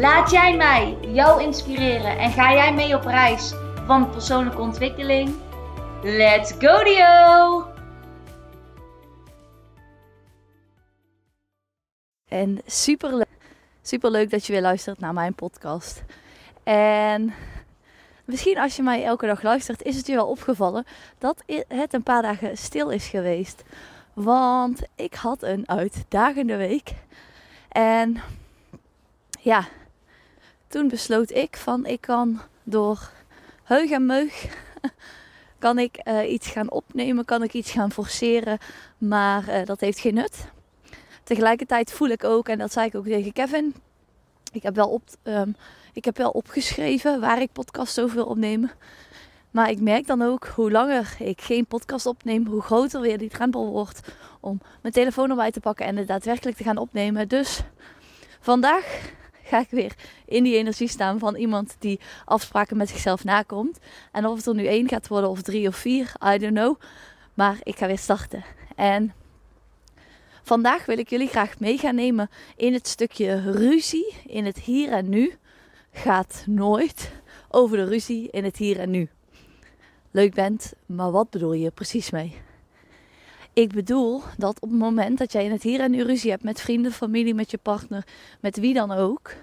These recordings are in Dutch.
Laat jij mij jou inspireren en ga jij mee op reis van persoonlijke ontwikkeling? Let's go Dio! En super, super leuk dat je weer luistert naar mijn podcast. En misschien als je mij elke dag luistert, is het je wel opgevallen dat het een paar dagen stil is geweest. Want ik had een uitdagende week. En ja, toen besloot ik van ik kan door heug en meug kan ik eh, iets gaan opnemen, kan ik iets gaan forceren, maar eh, dat heeft geen nut. Tegelijkertijd voel ik ook, en dat zei ik ook tegen Kevin, ik heb wel, op, ehm, ik heb wel opgeschreven waar ik podcast over wil opnemen. Maar ik merk dan ook hoe langer ik geen podcast opneem, hoe groter weer die drempel wordt om mijn telefoon erbij te pakken en het daadwerkelijk te gaan opnemen. Dus vandaag ga ik weer in die energie staan van iemand die afspraken met zichzelf nakomt. En of het er nu één gaat worden of drie of vier, I don't know. Maar ik ga weer starten. En vandaag wil ik jullie graag mee gaan nemen in het stukje ruzie in het hier en nu. Gaat nooit over de ruzie in het hier en nu. Leuk bent, maar wat bedoel je precies mee? Ik bedoel dat op het moment dat jij in het hier en nu ruzie hebt met vrienden, familie, met je partner, met wie dan ook,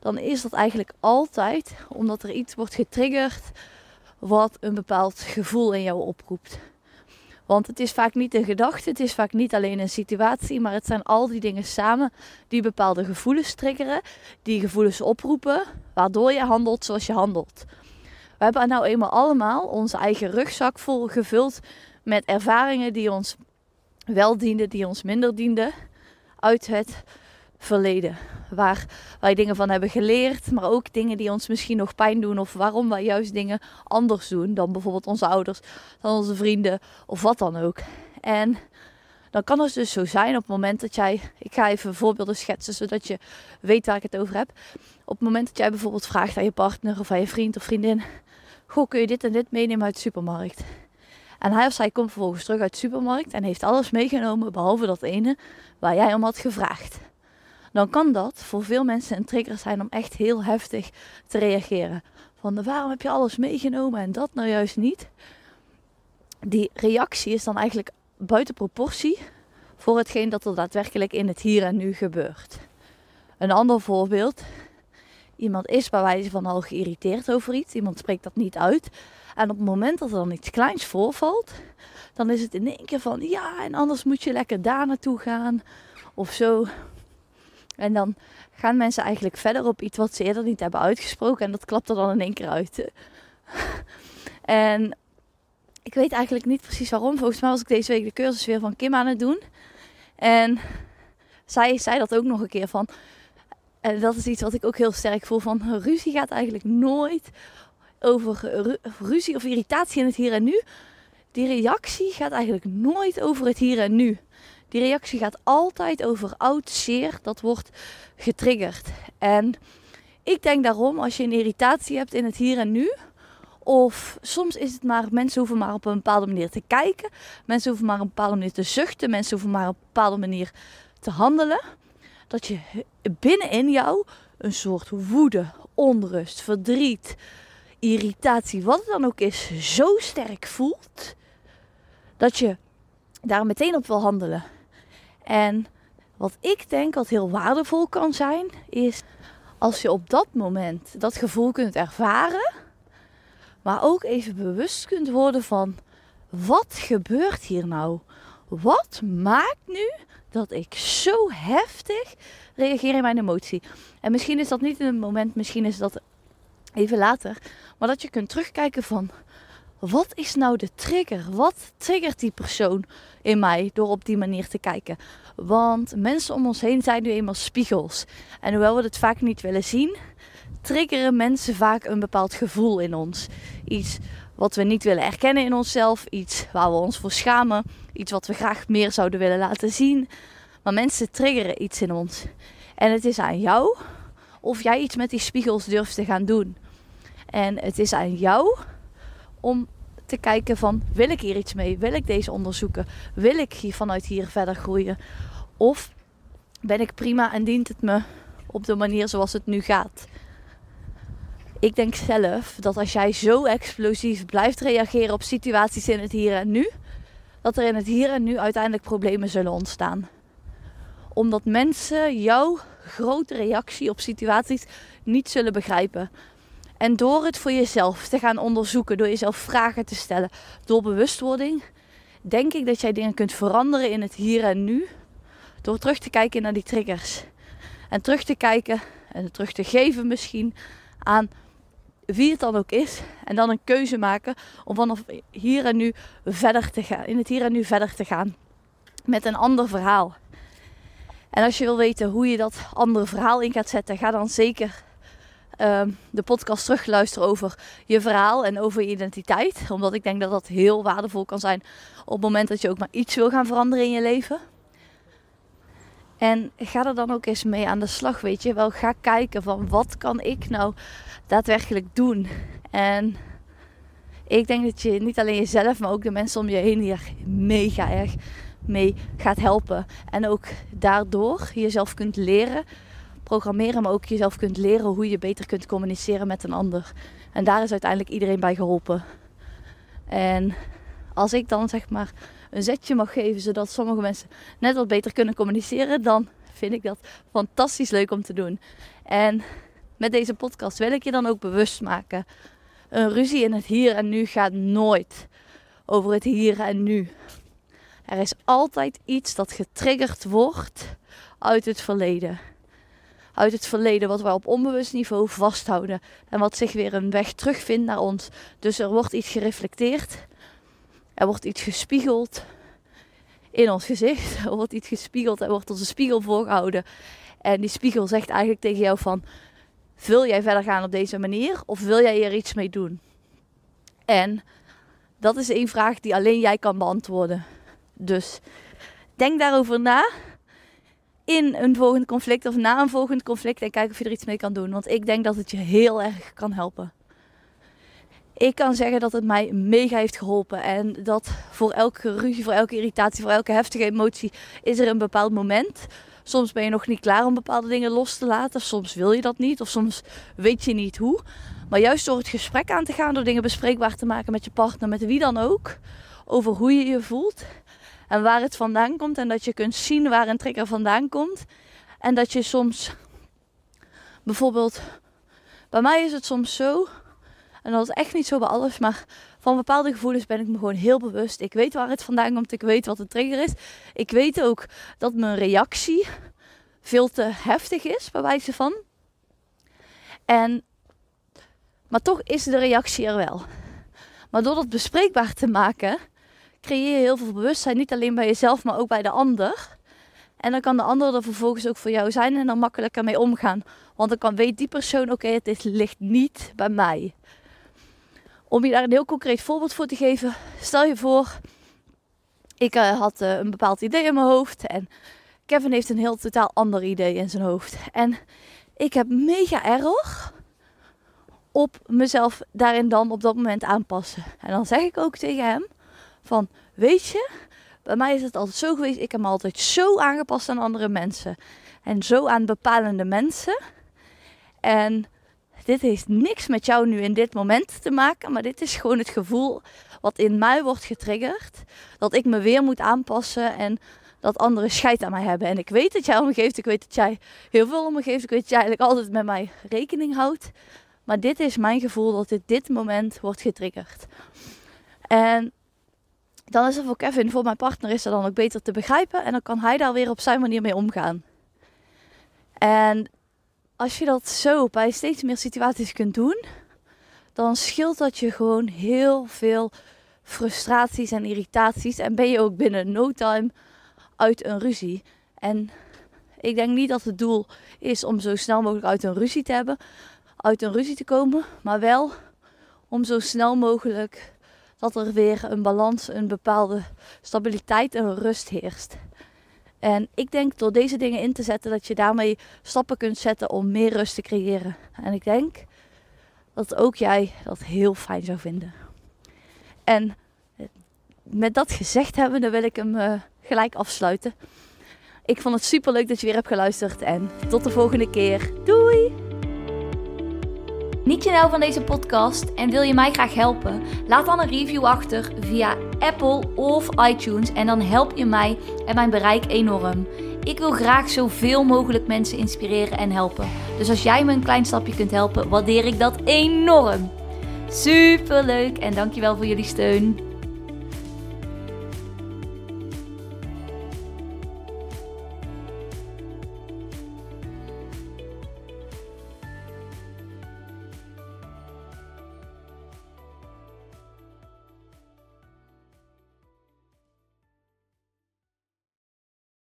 dan is dat eigenlijk altijd omdat er iets wordt getriggerd wat een bepaald gevoel in jou oproept. Want het is vaak niet een gedachte, het is vaak niet alleen een situatie, maar het zijn al die dingen samen die bepaalde gevoelens triggeren, die gevoelens oproepen, waardoor je handelt zoals je handelt. We hebben nou eenmaal allemaal onze eigen rugzak vol gevuld met ervaringen die ons wel dienden, die ons minder dienden uit het verleden. Waar wij dingen van hebben geleerd, maar ook dingen die ons misschien nog pijn doen of waarom wij juist dingen anders doen dan bijvoorbeeld onze ouders, dan onze vrienden of wat dan ook. En dan kan het dus zo zijn op het moment dat jij, ik ga even voorbeelden schetsen zodat je weet waar ik het over heb. Op het moment dat jij bijvoorbeeld vraagt aan je partner of aan je vriend of vriendin, goh kun je dit en dit meenemen uit de supermarkt? En hij of zij komt vervolgens terug uit de supermarkt en heeft alles meegenomen behalve dat ene waar jij om had gevraagd. Dan kan dat voor veel mensen een trigger zijn om echt heel heftig te reageren. Van waarom heb je alles meegenomen en dat nou juist niet? Die reactie is dan eigenlijk buiten proportie voor hetgeen dat er daadwerkelijk in het hier en nu gebeurt. Een ander voorbeeld. Iemand is bij wijze van al geïrriteerd over iets. Iemand spreekt dat niet uit. En op het moment dat er dan iets kleins voorvalt, dan is het in één keer van ja, en anders moet je lekker daar naartoe gaan of zo. En dan gaan mensen eigenlijk verder op iets wat ze eerder niet hebben uitgesproken en dat klapt er dan in één keer uit. en ik weet eigenlijk niet precies waarom. Volgens mij was ik deze week de cursus weer van Kim aan het doen. En zij zei dat ook nog een keer van. En dat is iets wat ik ook heel sterk voel van ruzie gaat eigenlijk nooit over ru- ruzie of irritatie in het hier en nu. Die reactie gaat eigenlijk nooit over het hier en nu. Die reactie gaat altijd over oud zeer dat wordt getriggerd. En ik denk daarom als je een irritatie hebt in het hier en nu, of soms is het maar, mensen hoeven maar op een bepaalde manier te kijken, mensen hoeven maar op een bepaalde manier te zuchten, mensen hoeven maar op een bepaalde manier te handelen, dat je binnenin jou een soort woede, onrust, verdriet, irritatie, wat het dan ook is, zo sterk voelt dat je daar meteen op wil handelen. En wat ik denk wat heel waardevol kan zijn, is als je op dat moment dat gevoel kunt ervaren, maar ook even bewust kunt worden van wat gebeurt hier nou? Wat maakt nu dat ik zo heftig reageer in mijn emotie? En misschien is dat niet in het moment, misschien is dat even later, maar dat je kunt terugkijken van wat is nou de trigger? Wat triggert die persoon in mij door op die manier te kijken? Want mensen om ons heen zijn nu eenmaal spiegels. En hoewel we het vaak niet willen zien, triggeren mensen vaak een bepaald gevoel in ons. Iets wat we niet willen erkennen in onszelf, iets waar we ons voor schamen, iets wat we graag meer zouden willen laten zien. Maar mensen triggeren iets in ons. En het is aan jou of jij iets met die spiegels durft te gaan doen. En het is aan jou om te kijken van wil ik hier iets mee? Wil ik deze onderzoeken? Wil ik hier vanuit hier verder groeien? Of ben ik prima en dient het me op de manier zoals het nu gaat? Ik denk zelf dat als jij zo explosief blijft reageren op situaties in het hier en nu, dat er in het hier en nu uiteindelijk problemen zullen ontstaan. Omdat mensen jouw grote reactie op situaties niet zullen begrijpen. En door het voor jezelf te gaan onderzoeken, door jezelf vragen te stellen, door bewustwording, denk ik dat jij dingen kunt veranderen in het hier en nu. Door terug te kijken naar die triggers. En terug te kijken en terug te geven misschien aan wie het dan ook is. En dan een keuze maken om vanaf hier en nu verder te gaan. In het hier en nu verder te gaan. Met een ander verhaal. En als je wil weten hoe je dat andere verhaal in gaat zetten, ga dan zeker Ehm, de podcast terugluisteren over je verhaal en over je identiteit. Omdat ik denk dat dat heel waardevol kan zijn op het moment dat je ook maar iets wil gaan veranderen in je leven. En ga er dan ook eens mee aan de slag, weet je. Wel, ga kijken van wat kan ik nou daadwerkelijk doen. En ik denk dat je niet alleen jezelf, maar ook de mensen om je heen hier mega erg mee gaat helpen. En ook daardoor jezelf kunt leren programmeren, maar ook jezelf kunt leren hoe je beter kunt communiceren met een ander. En daar is uiteindelijk iedereen bij geholpen. En als ik dan zeg maar een zetje mag geven, zodat sommige mensen net wat beter kunnen communiceren, dan vind ik dat fantastisch leuk om te doen. En met deze podcast wil ik je dan ook bewust maken. Een ruzie in het hier en nu gaat nooit over het hier en nu. Er is altijd iets dat getriggerd wordt uit het verleden uit het verleden wat wij op onbewust niveau vasthouden en wat zich weer een weg terugvindt naar ons. Dus er wordt iets gereflecteerd, er wordt iets gespiegeld in ons gezicht, er wordt iets gespiegeld, er wordt onze spiegel voorgehouden. En die spiegel zegt eigenlijk tegen jou van, wil jij verder gaan op deze manier of wil jij hier iets mee doen? En dat is één vraag die alleen jij kan beantwoorden. Dus denk daarover na in een volgend conflict of na een volgend conflict en kijken of je er iets mee kan doen. Want ik denk dat het je heel erg kan helpen. Ik kan zeggen dat het mij mega heeft geholpen. En dat voor elke ruzie, voor elke irritatie, voor elke heftige emotie is er een bepaald moment. Soms ben je nog niet klaar om bepaalde dingen los te laten. Soms wil je dat niet. Of soms weet je niet hoe. Maar juist door het gesprek aan te gaan, door dingen bespreekbaar te maken met je partner, met wie dan ook. Over hoe je je voelt en waar het vandaan komt. En dat je kunt zien waar een trigger vandaan komt. En dat je soms bijvoorbeeld, bij mij is het soms zo, en dat is echt niet zo bij alles, maar van bepaalde gevoelens ben ik me gewoon heel bewust. Ik weet waar het vandaan komt, ik weet wat de trigger is. Ik weet ook dat mijn reactie veel te heftig is, bij wijze van. En, maar toch is de reactie er wel. Maar door dat bespreekbaar te maken, creëer je heel veel bewustzijn. Niet alleen bij jezelf, maar ook bij de ander. En dan kan de ander er vervolgens ook voor jou zijn en dan makkelijker mee omgaan. Want dan kan weet die persoon, oké, het ligt niet bij mij. Om je daar een heel concreet voorbeeld voor te geven. Stel je voor, ik uh, had uh, een bepaald idee in mijn hoofd. En Kevin heeft een heel totaal ander idee in zijn hoofd. En ik heb mega erg op mezelf daarin dan op dat moment aanpassen. En dan zeg ik ook tegen hem van, weet je, bij mij is het altijd zo geweest. Ik heb me altijd zo aangepast aan andere mensen. En zo aan bepalende mensen. En dit heeft niks met jou nu in dit moment te maken. Maar dit is gewoon het gevoel wat in mij wordt getriggerd. Dat ik me weer moet aanpassen en dat anderen scheid aan mij hebben. En ik weet dat jij om me geeft. Ik weet dat jij heel veel om me geeft. Ik weet dat jij eigenlijk altijd met mij rekening houdt. Maar dit is mijn gevoel dat dit dit moment wordt getriggerd. En dan is het voor Kevin, voor mijn partner, is dat dan ook beter te begrijpen. En dan kan hij daar weer op zijn manier mee omgaan. En als je dat zo bij steeds meer situaties kunt doen, dan scheelt dat je gewoon heel veel frustraties en irritaties. En ben je ook binnen no time uit een ruzie. En ik denk niet dat het doel is om zo snel mogelijk uit een ruzie te hebben, uit een ruzie te komen, maar wel om zo snel mogelijk dat er weer een balans, een bepaalde stabiliteit en rust heerst. En ik denk door deze dingen in te zetten dat je daarmee stappen kunt zetten om meer rust te creëren. En ik denk dat ook jij dat heel fijn zou vinden. En met dat gezegd hebben, dan wil ik hem uh, gelijk afsluiten. Ik vond het super leuk dat je weer hebt geluisterd en tot de volgende keer. Doei! Niet je nou van deze podcast en wil je mij graag helpen? Laat dan een review achter via Apple of iTunes en dan help je mij en mijn bereik enorm. Ik wil graag zoveel mogelijk mensen inspireren en helpen. Dus als jij me een klein stapje kunt helpen, waardeer ik dat enorm. Super leuk en dankjewel voor jullie steun.